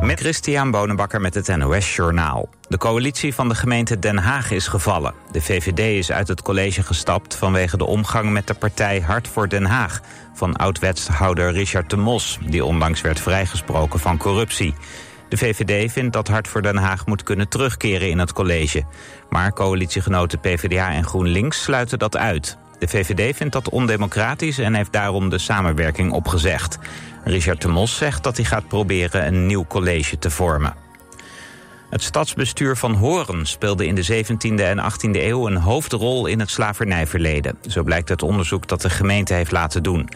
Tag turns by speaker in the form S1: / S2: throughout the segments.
S1: Met Christian Bonenbakker met het NOS Journaal. De coalitie van de gemeente Den Haag is gevallen. De VVD is uit het college gestapt vanwege de omgang met de partij Hart voor Den Haag... van oud-wethouder Richard de Mos, die onlangs werd vrijgesproken van corruptie. De VVD vindt dat Hart voor Den Haag moet kunnen terugkeren in het college. Maar coalitiegenoten PvdA en GroenLinks sluiten dat uit. De VVD vindt dat ondemocratisch en heeft daarom de samenwerking opgezegd. Richard de Mos zegt dat hij gaat proberen een nieuw college te vormen. Het stadsbestuur van Horen speelde in de 17e en 18e eeuw een hoofdrol in het slavernijverleden. Zo blijkt het onderzoek dat de gemeente heeft laten doen.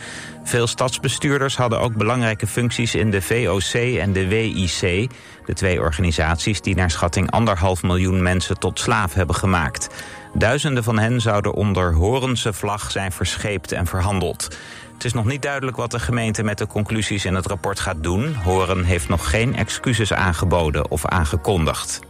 S1: Veel stadsbestuurders hadden ook belangrijke functies in de VOC en de WIC, de twee organisaties die naar schatting anderhalf miljoen mensen tot slaaf hebben gemaakt. Duizenden van hen zouden onder Horense vlag zijn verscheept en verhandeld. Het is nog niet duidelijk wat de gemeente met de conclusies in het rapport gaat doen. Horen heeft nog geen excuses aangeboden of aangekondigd.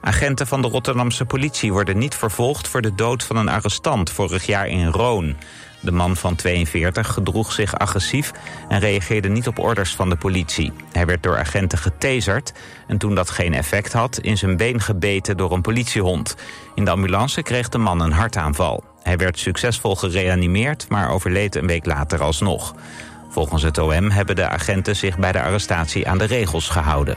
S1: Agenten van de Rotterdamse politie worden niet vervolgd voor de dood van een arrestant vorig jaar in Roon. De man van 42 gedroeg zich agressief en reageerde niet op orders van de politie. Hij werd door agenten getaserd en toen dat geen effect had... in zijn been gebeten door een politiehond. In de ambulance kreeg de man een hartaanval. Hij werd succesvol gereanimeerd, maar overleed een week later alsnog. Volgens het OM hebben de agenten zich bij de arrestatie aan de regels gehouden.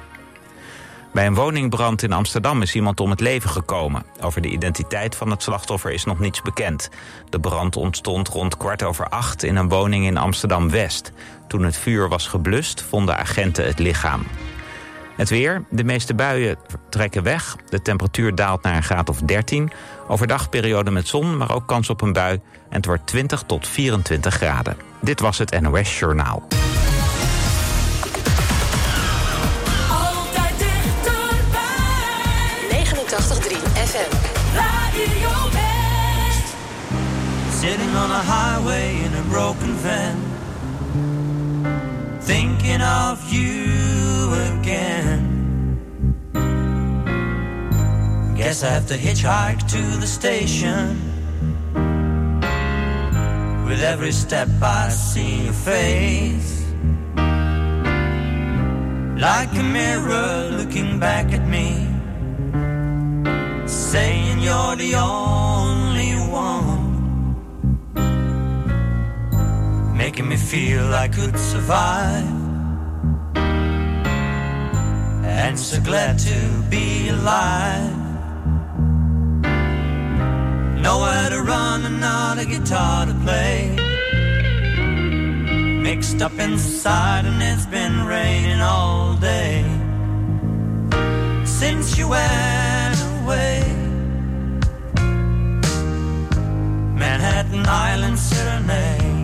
S1: Bij een woningbrand in Amsterdam is iemand om het leven gekomen. Over de identiteit van het slachtoffer is nog niets bekend. De brand ontstond rond kwart over acht in een woning in Amsterdam-West. Toen het vuur was geblust, vonden agenten het lichaam. Het weer. De meeste buien trekken weg. De temperatuur daalt naar een graad of 13. Overdag periode met zon, maar ook kans op een bui. En het wordt 20 tot 24 graden. Dit was het NOS Journaal.
S2: Altijd dichterbij.
S3: 89.3 FM.
S2: Radio West.
S4: Sitting on a highway in a broken van Thinking of you again. Guess I have to hitchhike to the station. With every step I see your face. Like a mirror looking back at me. Saying you're the only one. Making me feel I could survive. And so glad to be alive. Nowhere to run and not a guitar to play. Mixed up inside, and it's been raining all day. Since you went away. Manhattan Island Serenade.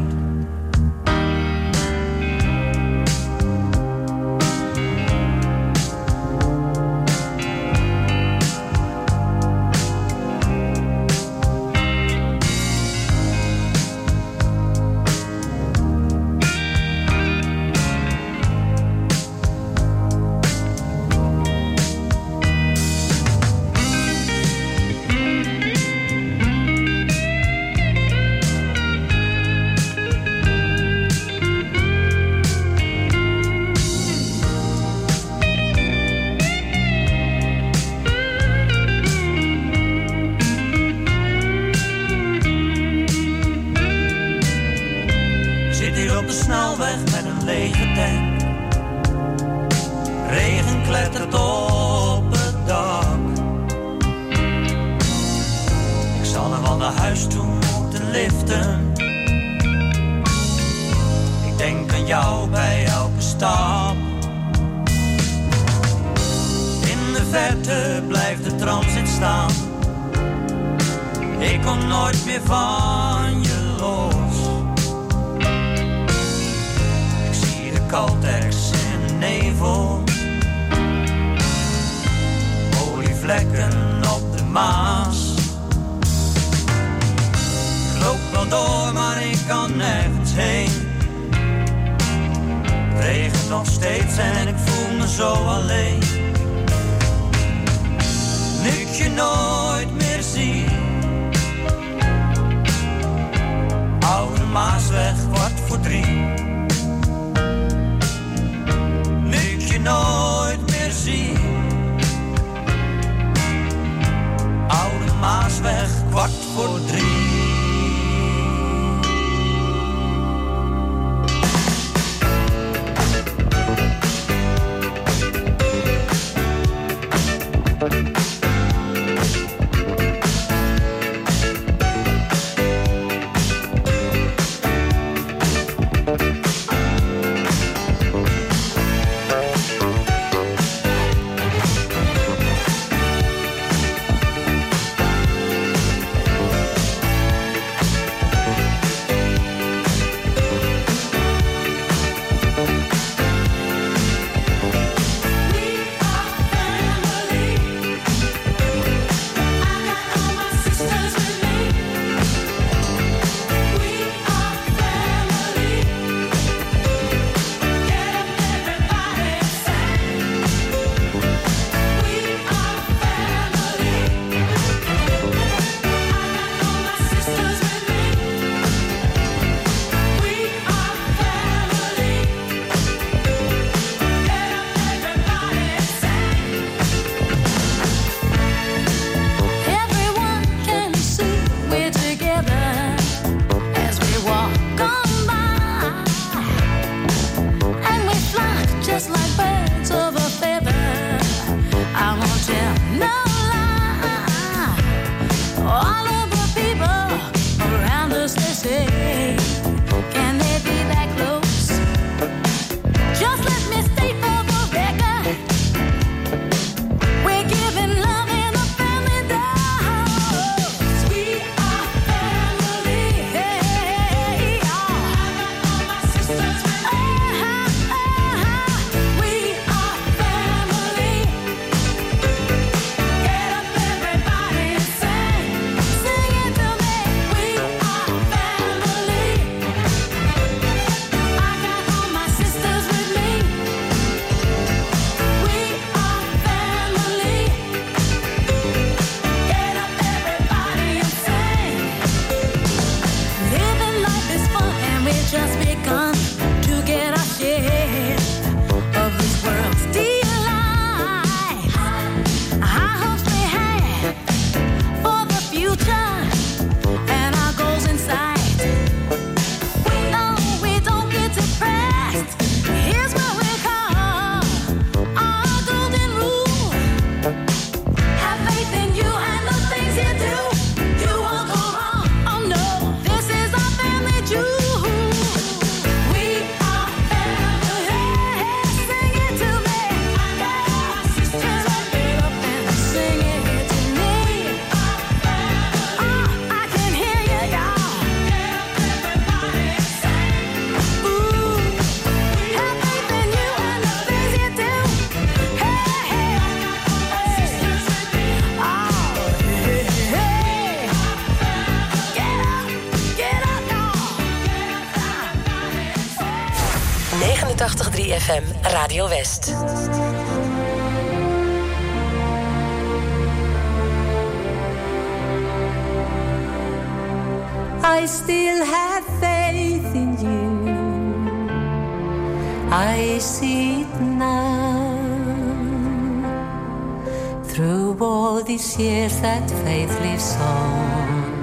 S5: That faith lives on.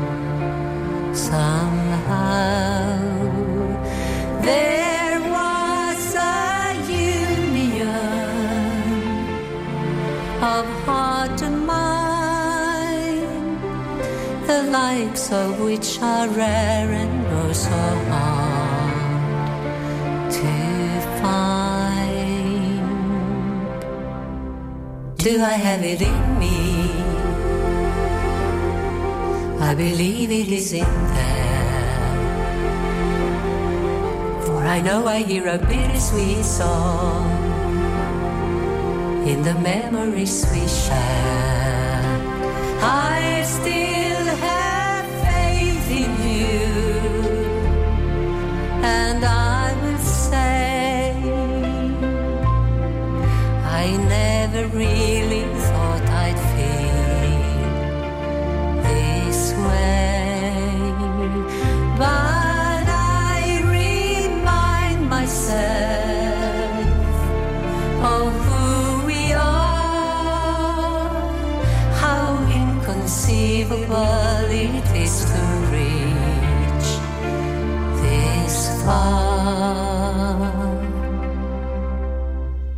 S5: Somehow, there was a union of heart and mind, the likes of which are rare and oh so hard to find. Do I have it in I believe it is in there. For I know I hear a bittersweet song in the memories we share. I still have faith in you, and I will say, I never really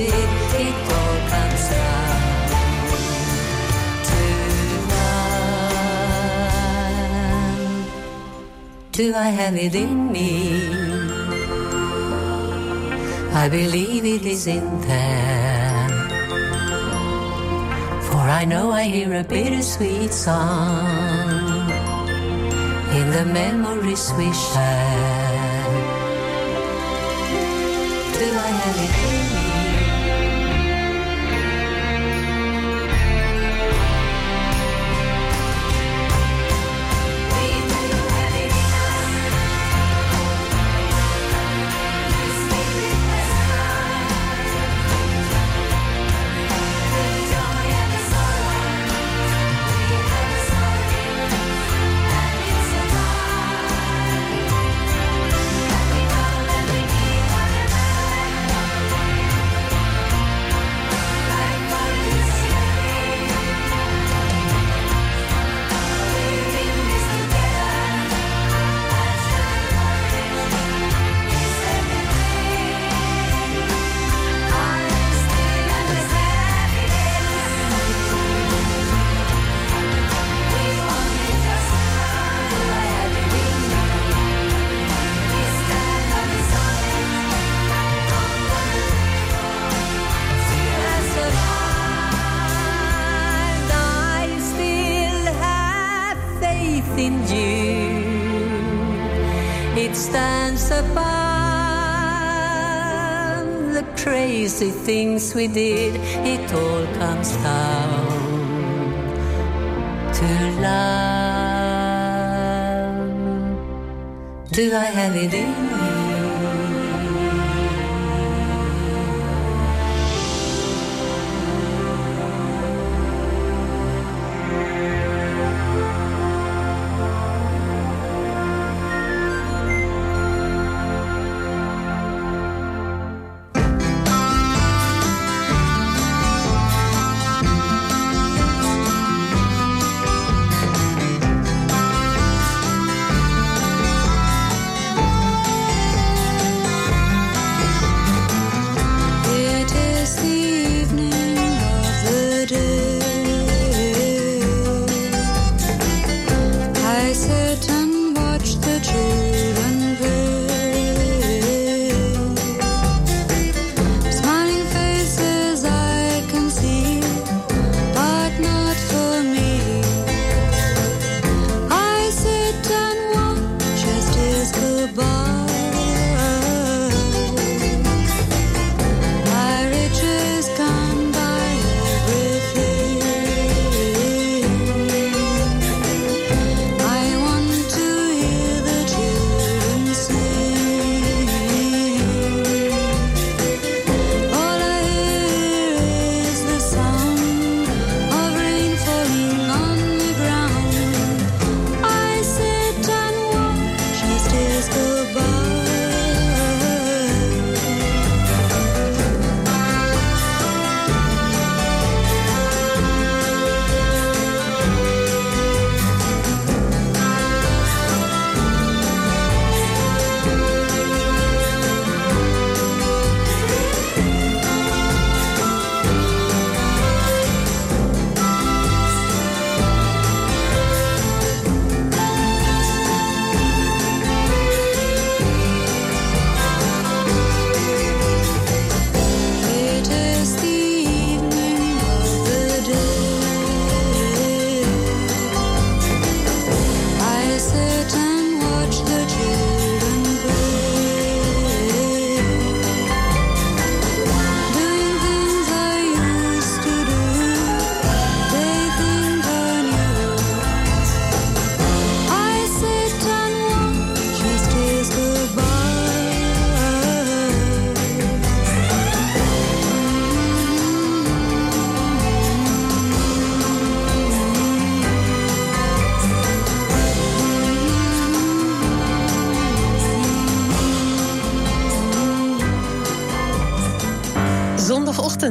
S5: It all comes down to. Do I have it in me? I believe it is in there. For I know I hear a bittersweet song in the memories we share. Do I have it in me? Crazy things we did. It all comes down to love. Do I have it in me?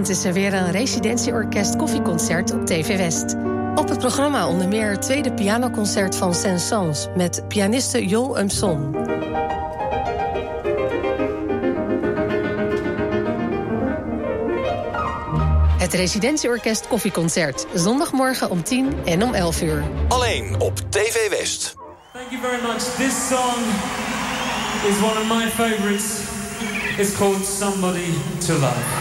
S6: Vanochtend is er weer een residentieorkest koffieconcert op TV West. Op het programma onder meer het tweede pianoconcert van Saint-Saëns... met pianiste Jol Umson. Het residentieorkest koffieconcert. Zondagmorgen om 10 en om 11 uur.
S7: Alleen op TV West.
S8: Thank you very much. This song is one of my favorites. It's called Somebody to Love.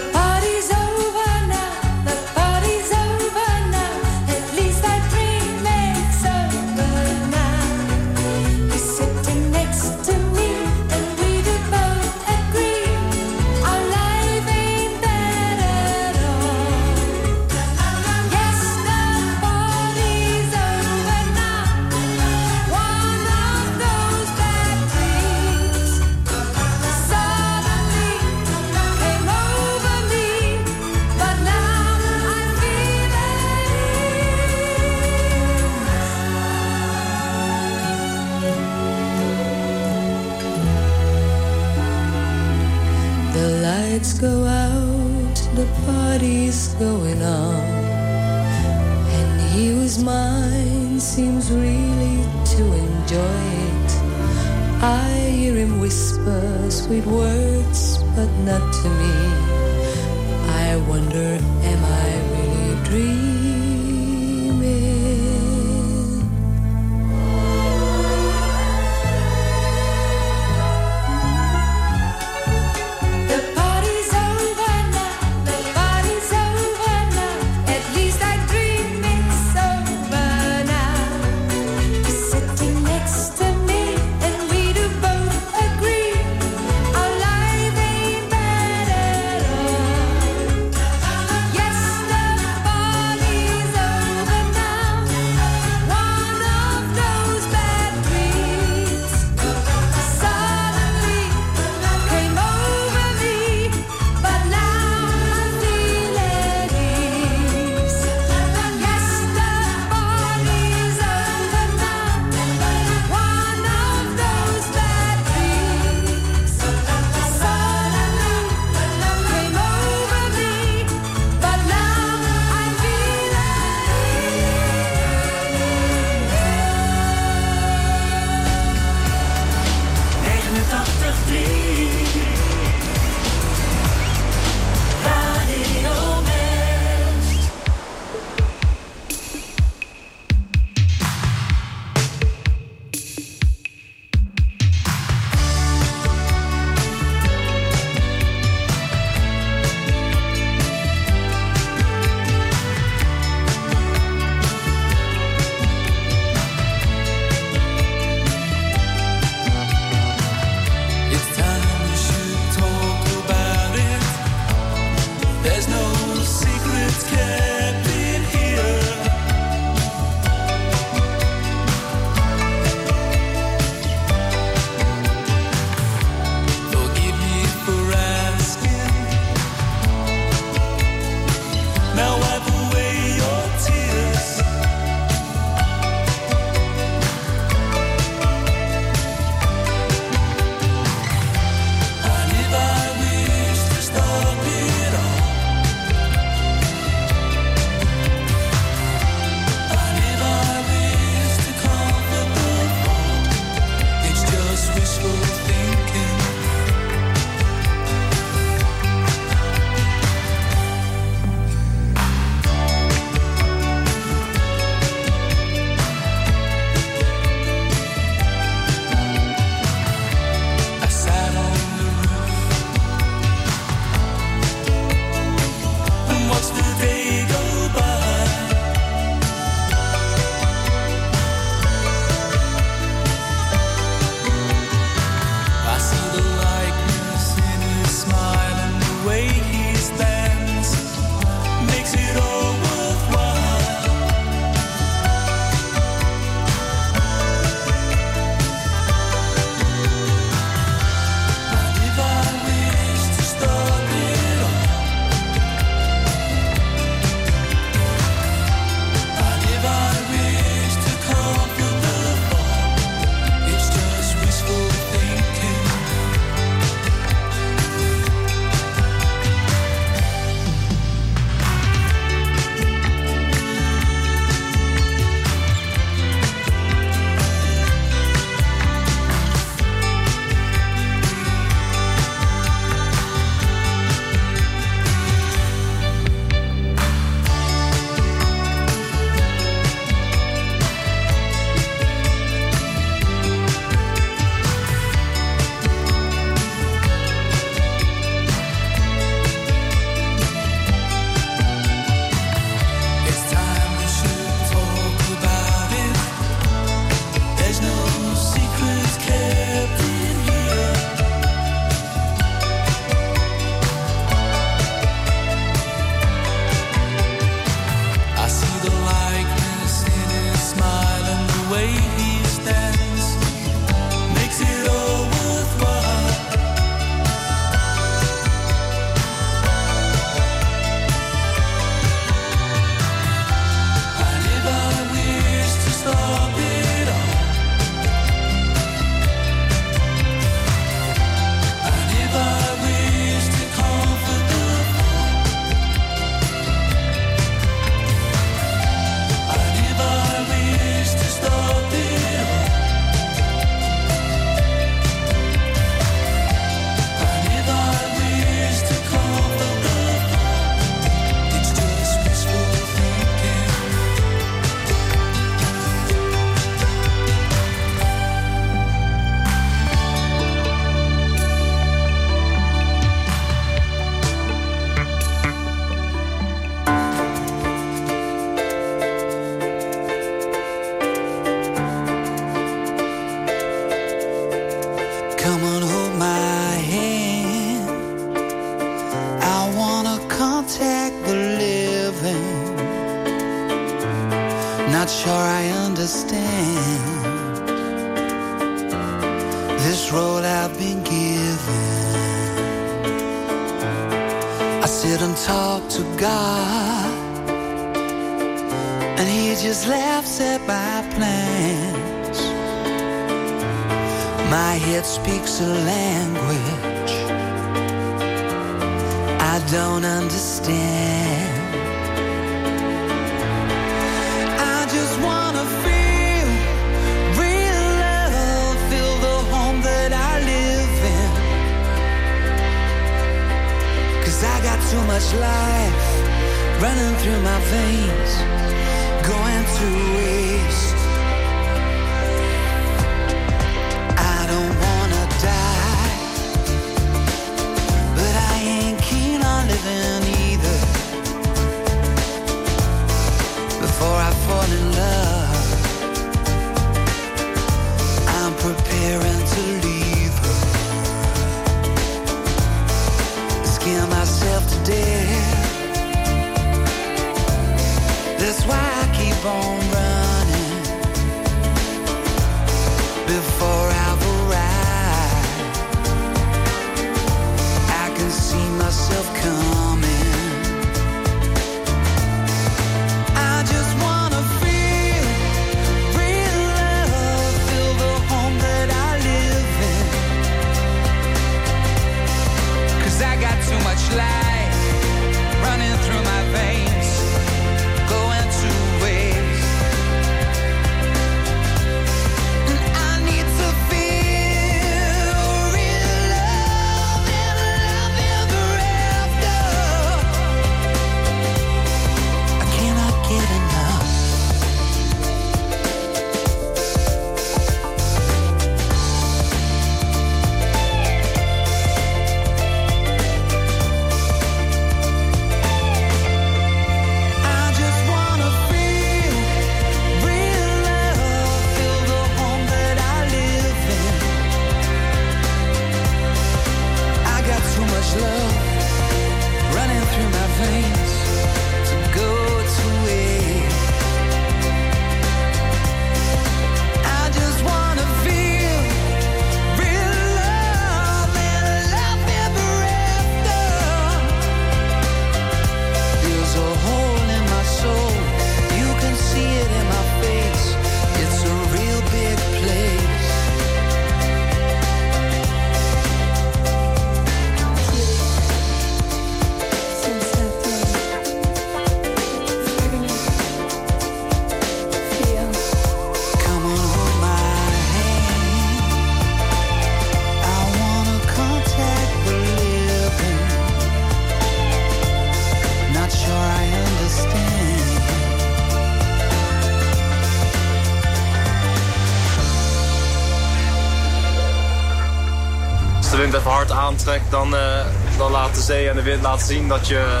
S9: Dan, eh, dan laat de zee en de wind laten zien dat je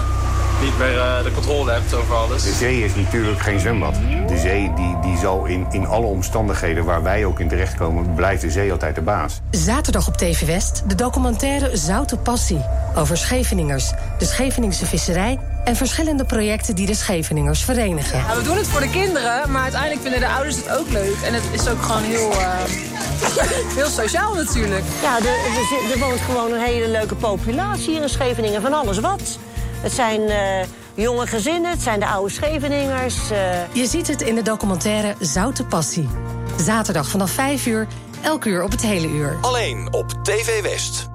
S9: niet meer eh, de controle hebt over alles.
S10: De zee is natuurlijk geen zwembad. De zee die, die zal in, in alle omstandigheden waar wij ook in terechtkomen... blijft de zee altijd de baas.
S6: Zaterdag op TV West de documentaire Zoute Passie. Over Scheveningers, de Scheveningse visserij... en verschillende projecten die de Scheveningers verenigen.
S11: Ja, we doen het voor de kinderen, maar uiteindelijk vinden de ouders het ook leuk. En het is ook gewoon heel, eh, heel sociaal natuurlijk.
S12: Ja, er, er, er woont gewoon een hele leuke populatie hier in Scheveningen. Van alles wat. Het zijn eh, jonge gezinnen, het zijn de oude Scheveningers. eh.
S6: Je ziet het in de documentaire Zoute Passie. Zaterdag vanaf 5 uur, elk uur op het hele uur.
S7: Alleen op TV West.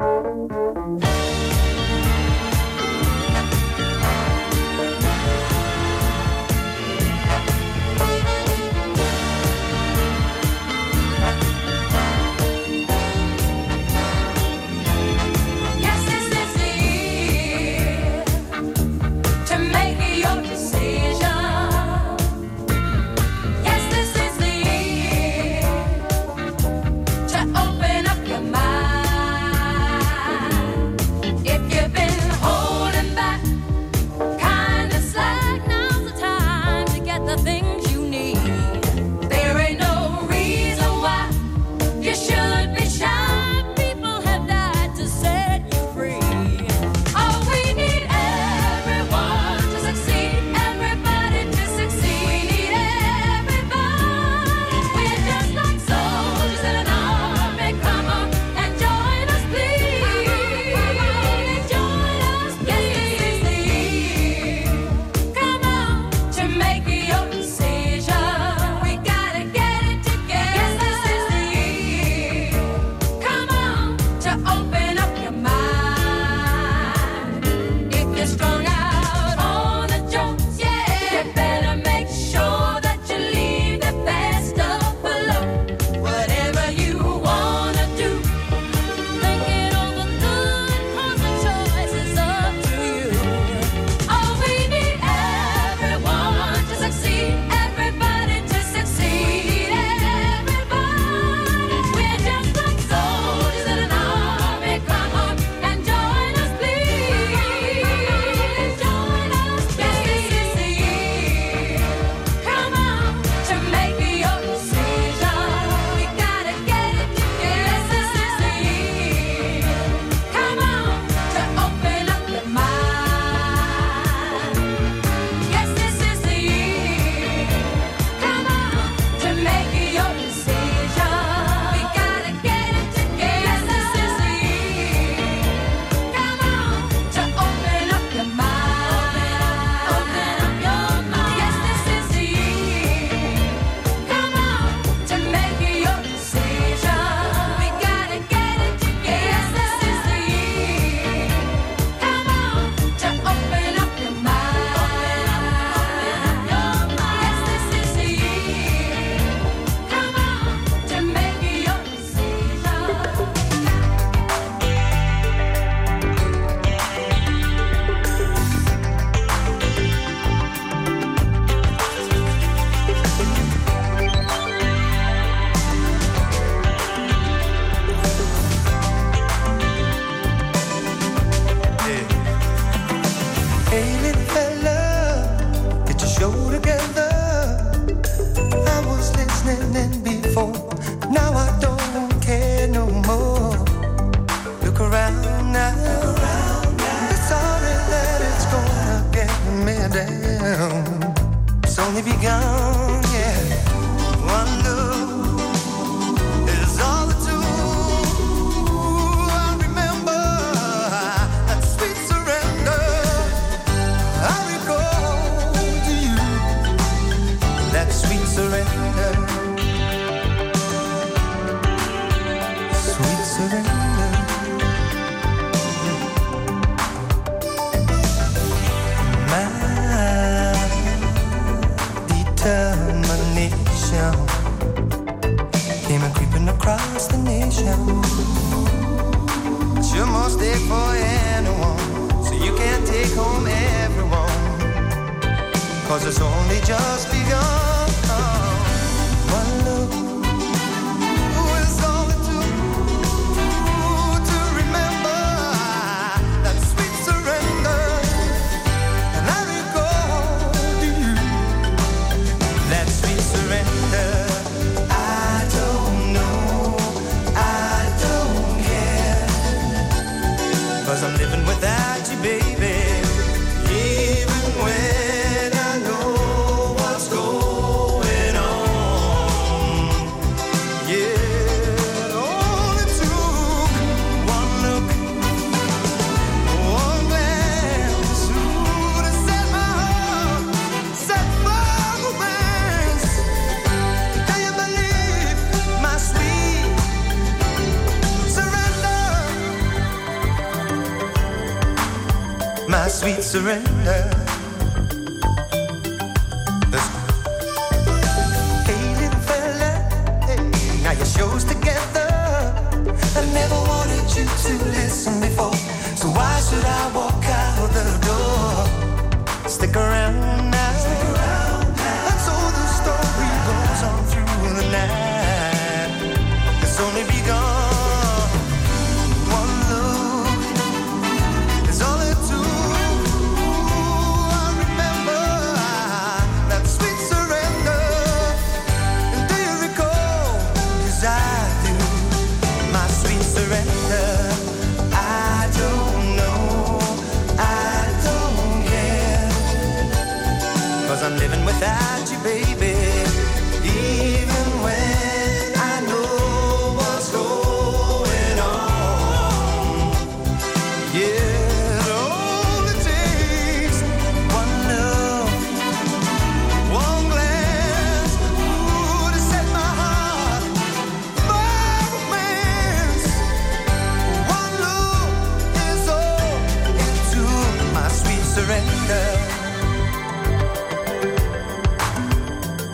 S13: surrender.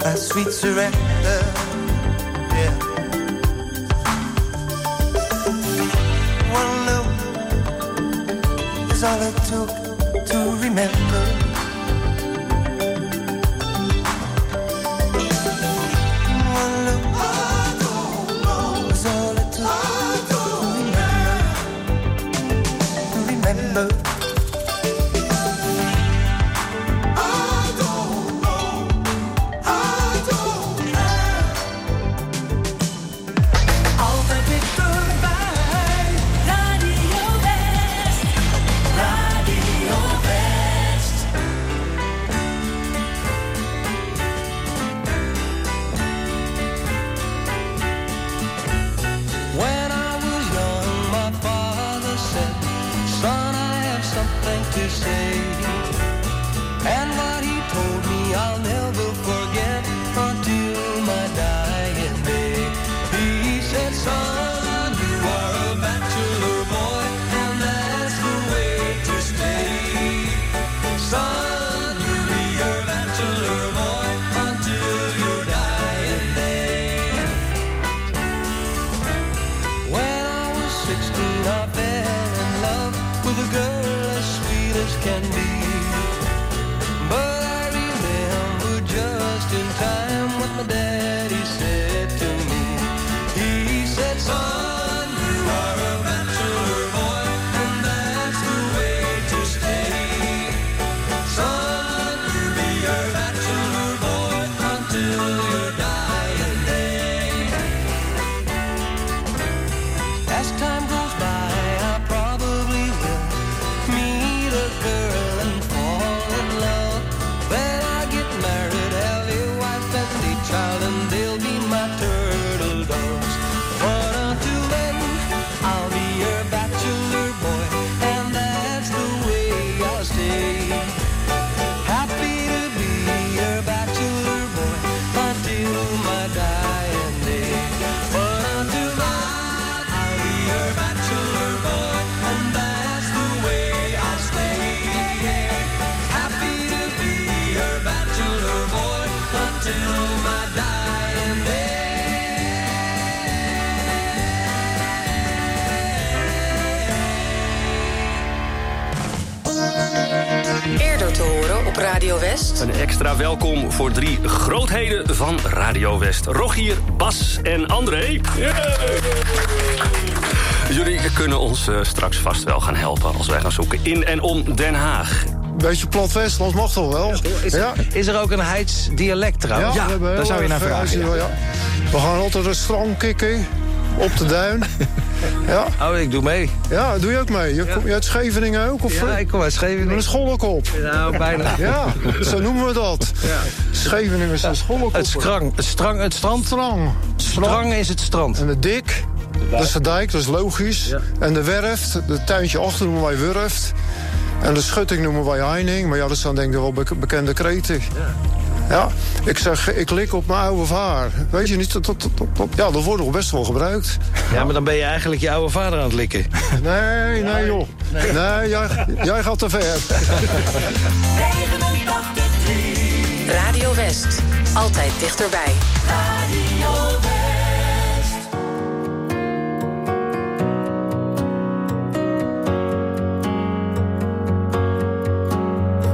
S13: A sweet surrender. Yeah. One look is all it took to remember.
S14: Radio West.
S15: Rogier, Bas en André. Jullie kunnen ons eh, straks vast wel gaan helpen als wij gaan zoeken in en om Den Haag.
S16: Beetje plat Westlands mag toch wel?
S17: Is, is er ook een Heids dialect trouwens?
S16: we hebben
S17: daar zou je naar vragen.
S16: ja,
S17: ja.
S16: ja. We gaan altijd een strand kikken op de duin. ja.
S17: Oh, ik doe mee.
S16: Ja, doe je ook mee? Je komt je uit Scheveningen ook? Of,
S17: Ja, ik kom uit Scheveningen.
S16: Met een schollekop.
S17: Nou, bijna.
S16: Ja, zo noemen we dat. Scheveningen is een.
S17: Het, strang, het, strang, het strand?
S16: Strang.
S17: Strang is het strand.
S16: En de dik, dat is de dijk, dat is logisch. En de werft, het tuintje achter noemen wij wurft. En de schutting noemen wij heining. Maar ja, dat zijn denk ik wel bek- bekende kreten. Ja, ik zeg, ik lik op mijn oude vaar. Weet je niet, dat, dat, dat, dat- ja, dat wordt nog best wel gebruikt.
S17: Ja, maar dan ben je eigenlijk je oude vader aan het likken.
S16: Nee, nee joh. Nee, jij, jij gaat te ver.
S18: Radio West. Altijd dichterbij.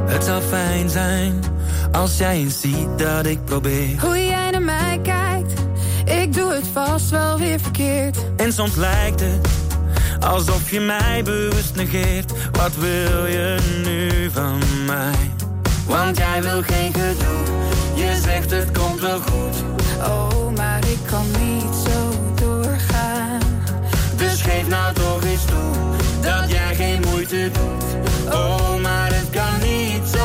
S19: Het zou fijn zijn als jij eens ziet dat ik probeer.
S11: Hoe jij naar mij kijkt, ik doe het vast wel weer verkeerd.
S19: En soms lijkt het alsof je mij bewust negeert. Wat wil je nu van mij? Want jij wil geen gedoe, je zegt het komt wel goed.
S11: Oh, maar ik kan niet zo doorgaan.
S19: Dus geef nou toch eens toe dat jij geen moeite doet. Oh, maar het kan niet zo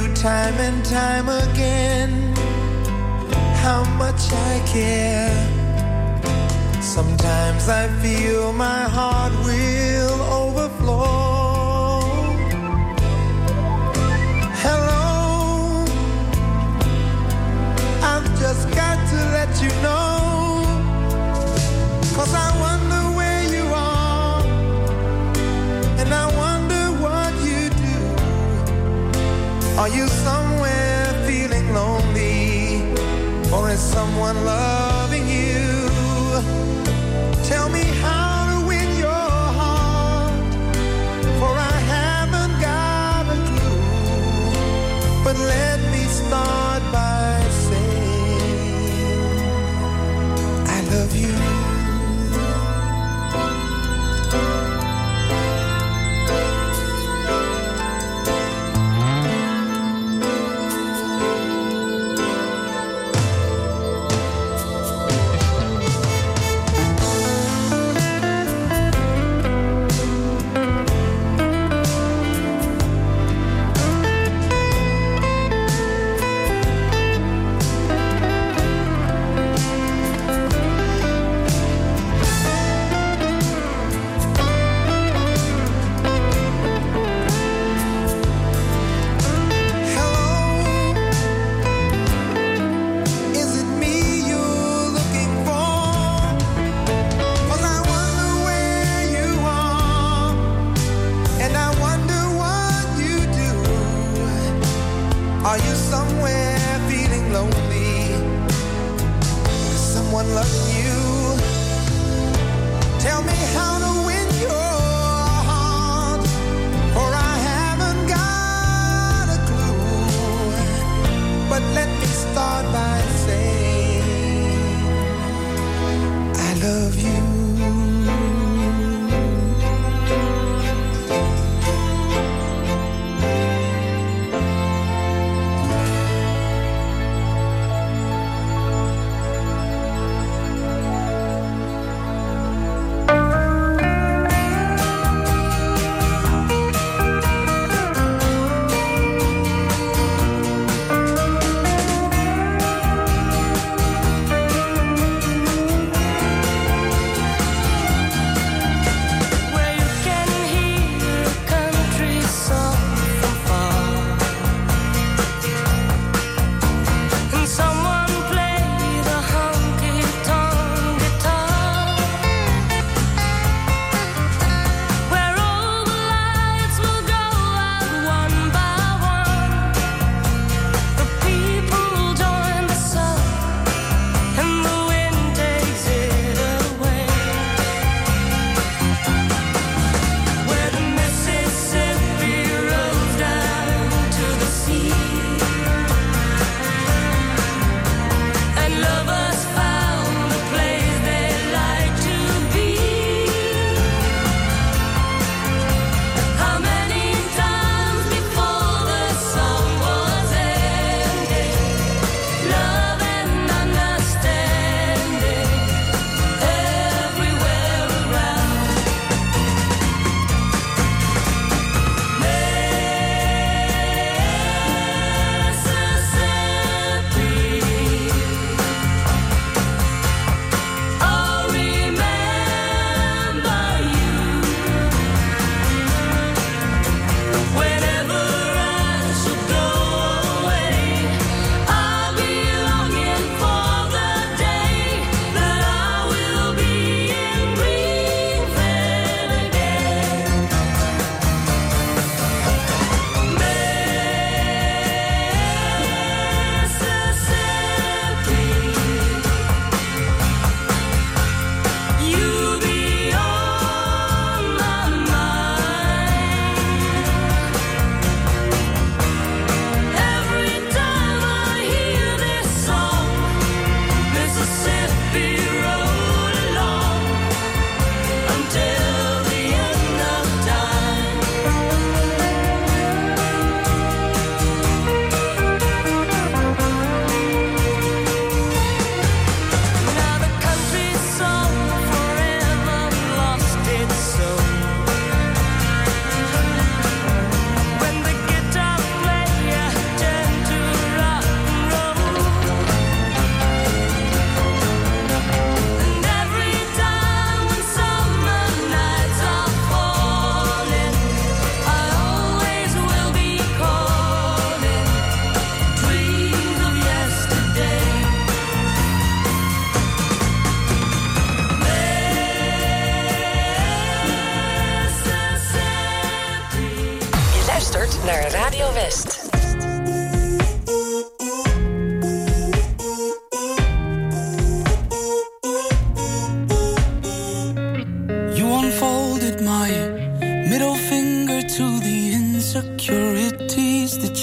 S20: you time and time again how much I care. Sometimes I feel my heart will overflow. Hello, I've just got to let you know. Are you somewhere feeling lonely? Or is someone loved?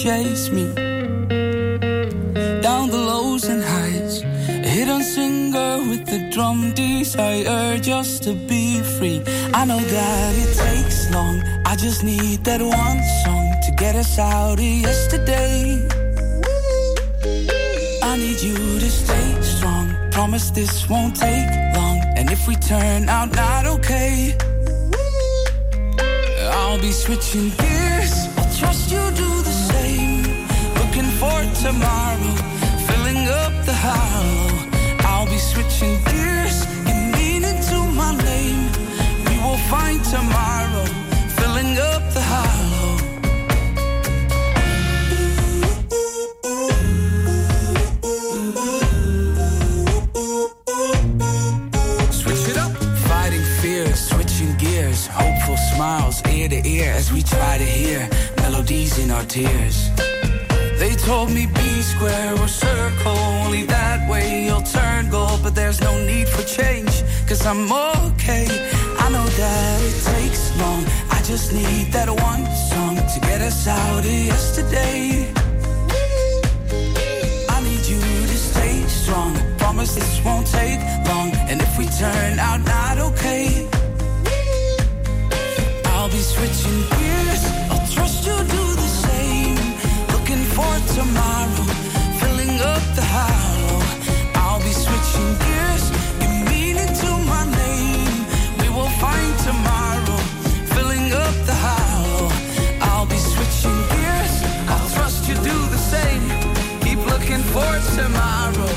S19: Chase me down the lows and highs. A hidden singer with the drum desire just to be free. I know that it takes long. I just need that one song to get us out of yesterday. I need you to stay strong. Promise this won't take long. And if we turn out not okay, I'll be switching gears. Tomorrow, filling up the hollow. I'll be switching gears and meaning to my name. We will find tomorrow, filling up the hollow. Switch it up. Fighting fears, switching gears, hopeful smiles ear to ear as we try to hear melodies in our tears. They told me be square or circle, only that way you'll turn gold. But there's no need for change, cause I'm okay. I know that it takes long, I just need that one song to get us out of yesterday. I need you to stay strong. Promise this won't take long. And if we turn out not okay, I'll be switching gears. I'll trust you for tomorrow, filling up the hollow. I'll be switching gears. You mean into my name. We will find tomorrow, filling up the hollow. I'll be switching gears. I'll trust you do the same. Keep looking for tomorrow,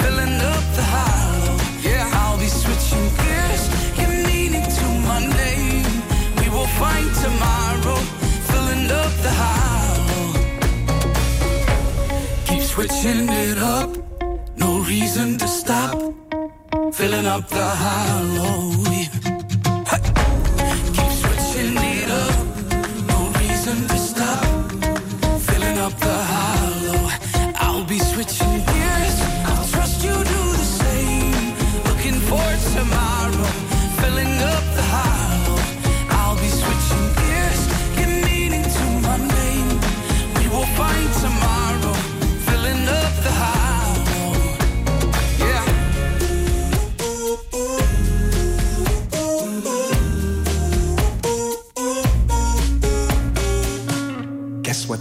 S19: filling up the hollow. Yeah, I'll be switching gears. Give meaning to my name. We will find tomorrow, Switching it up, no reason to stop. Filling up the hollow.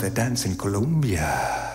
S19: the
S20: dance in Colombia.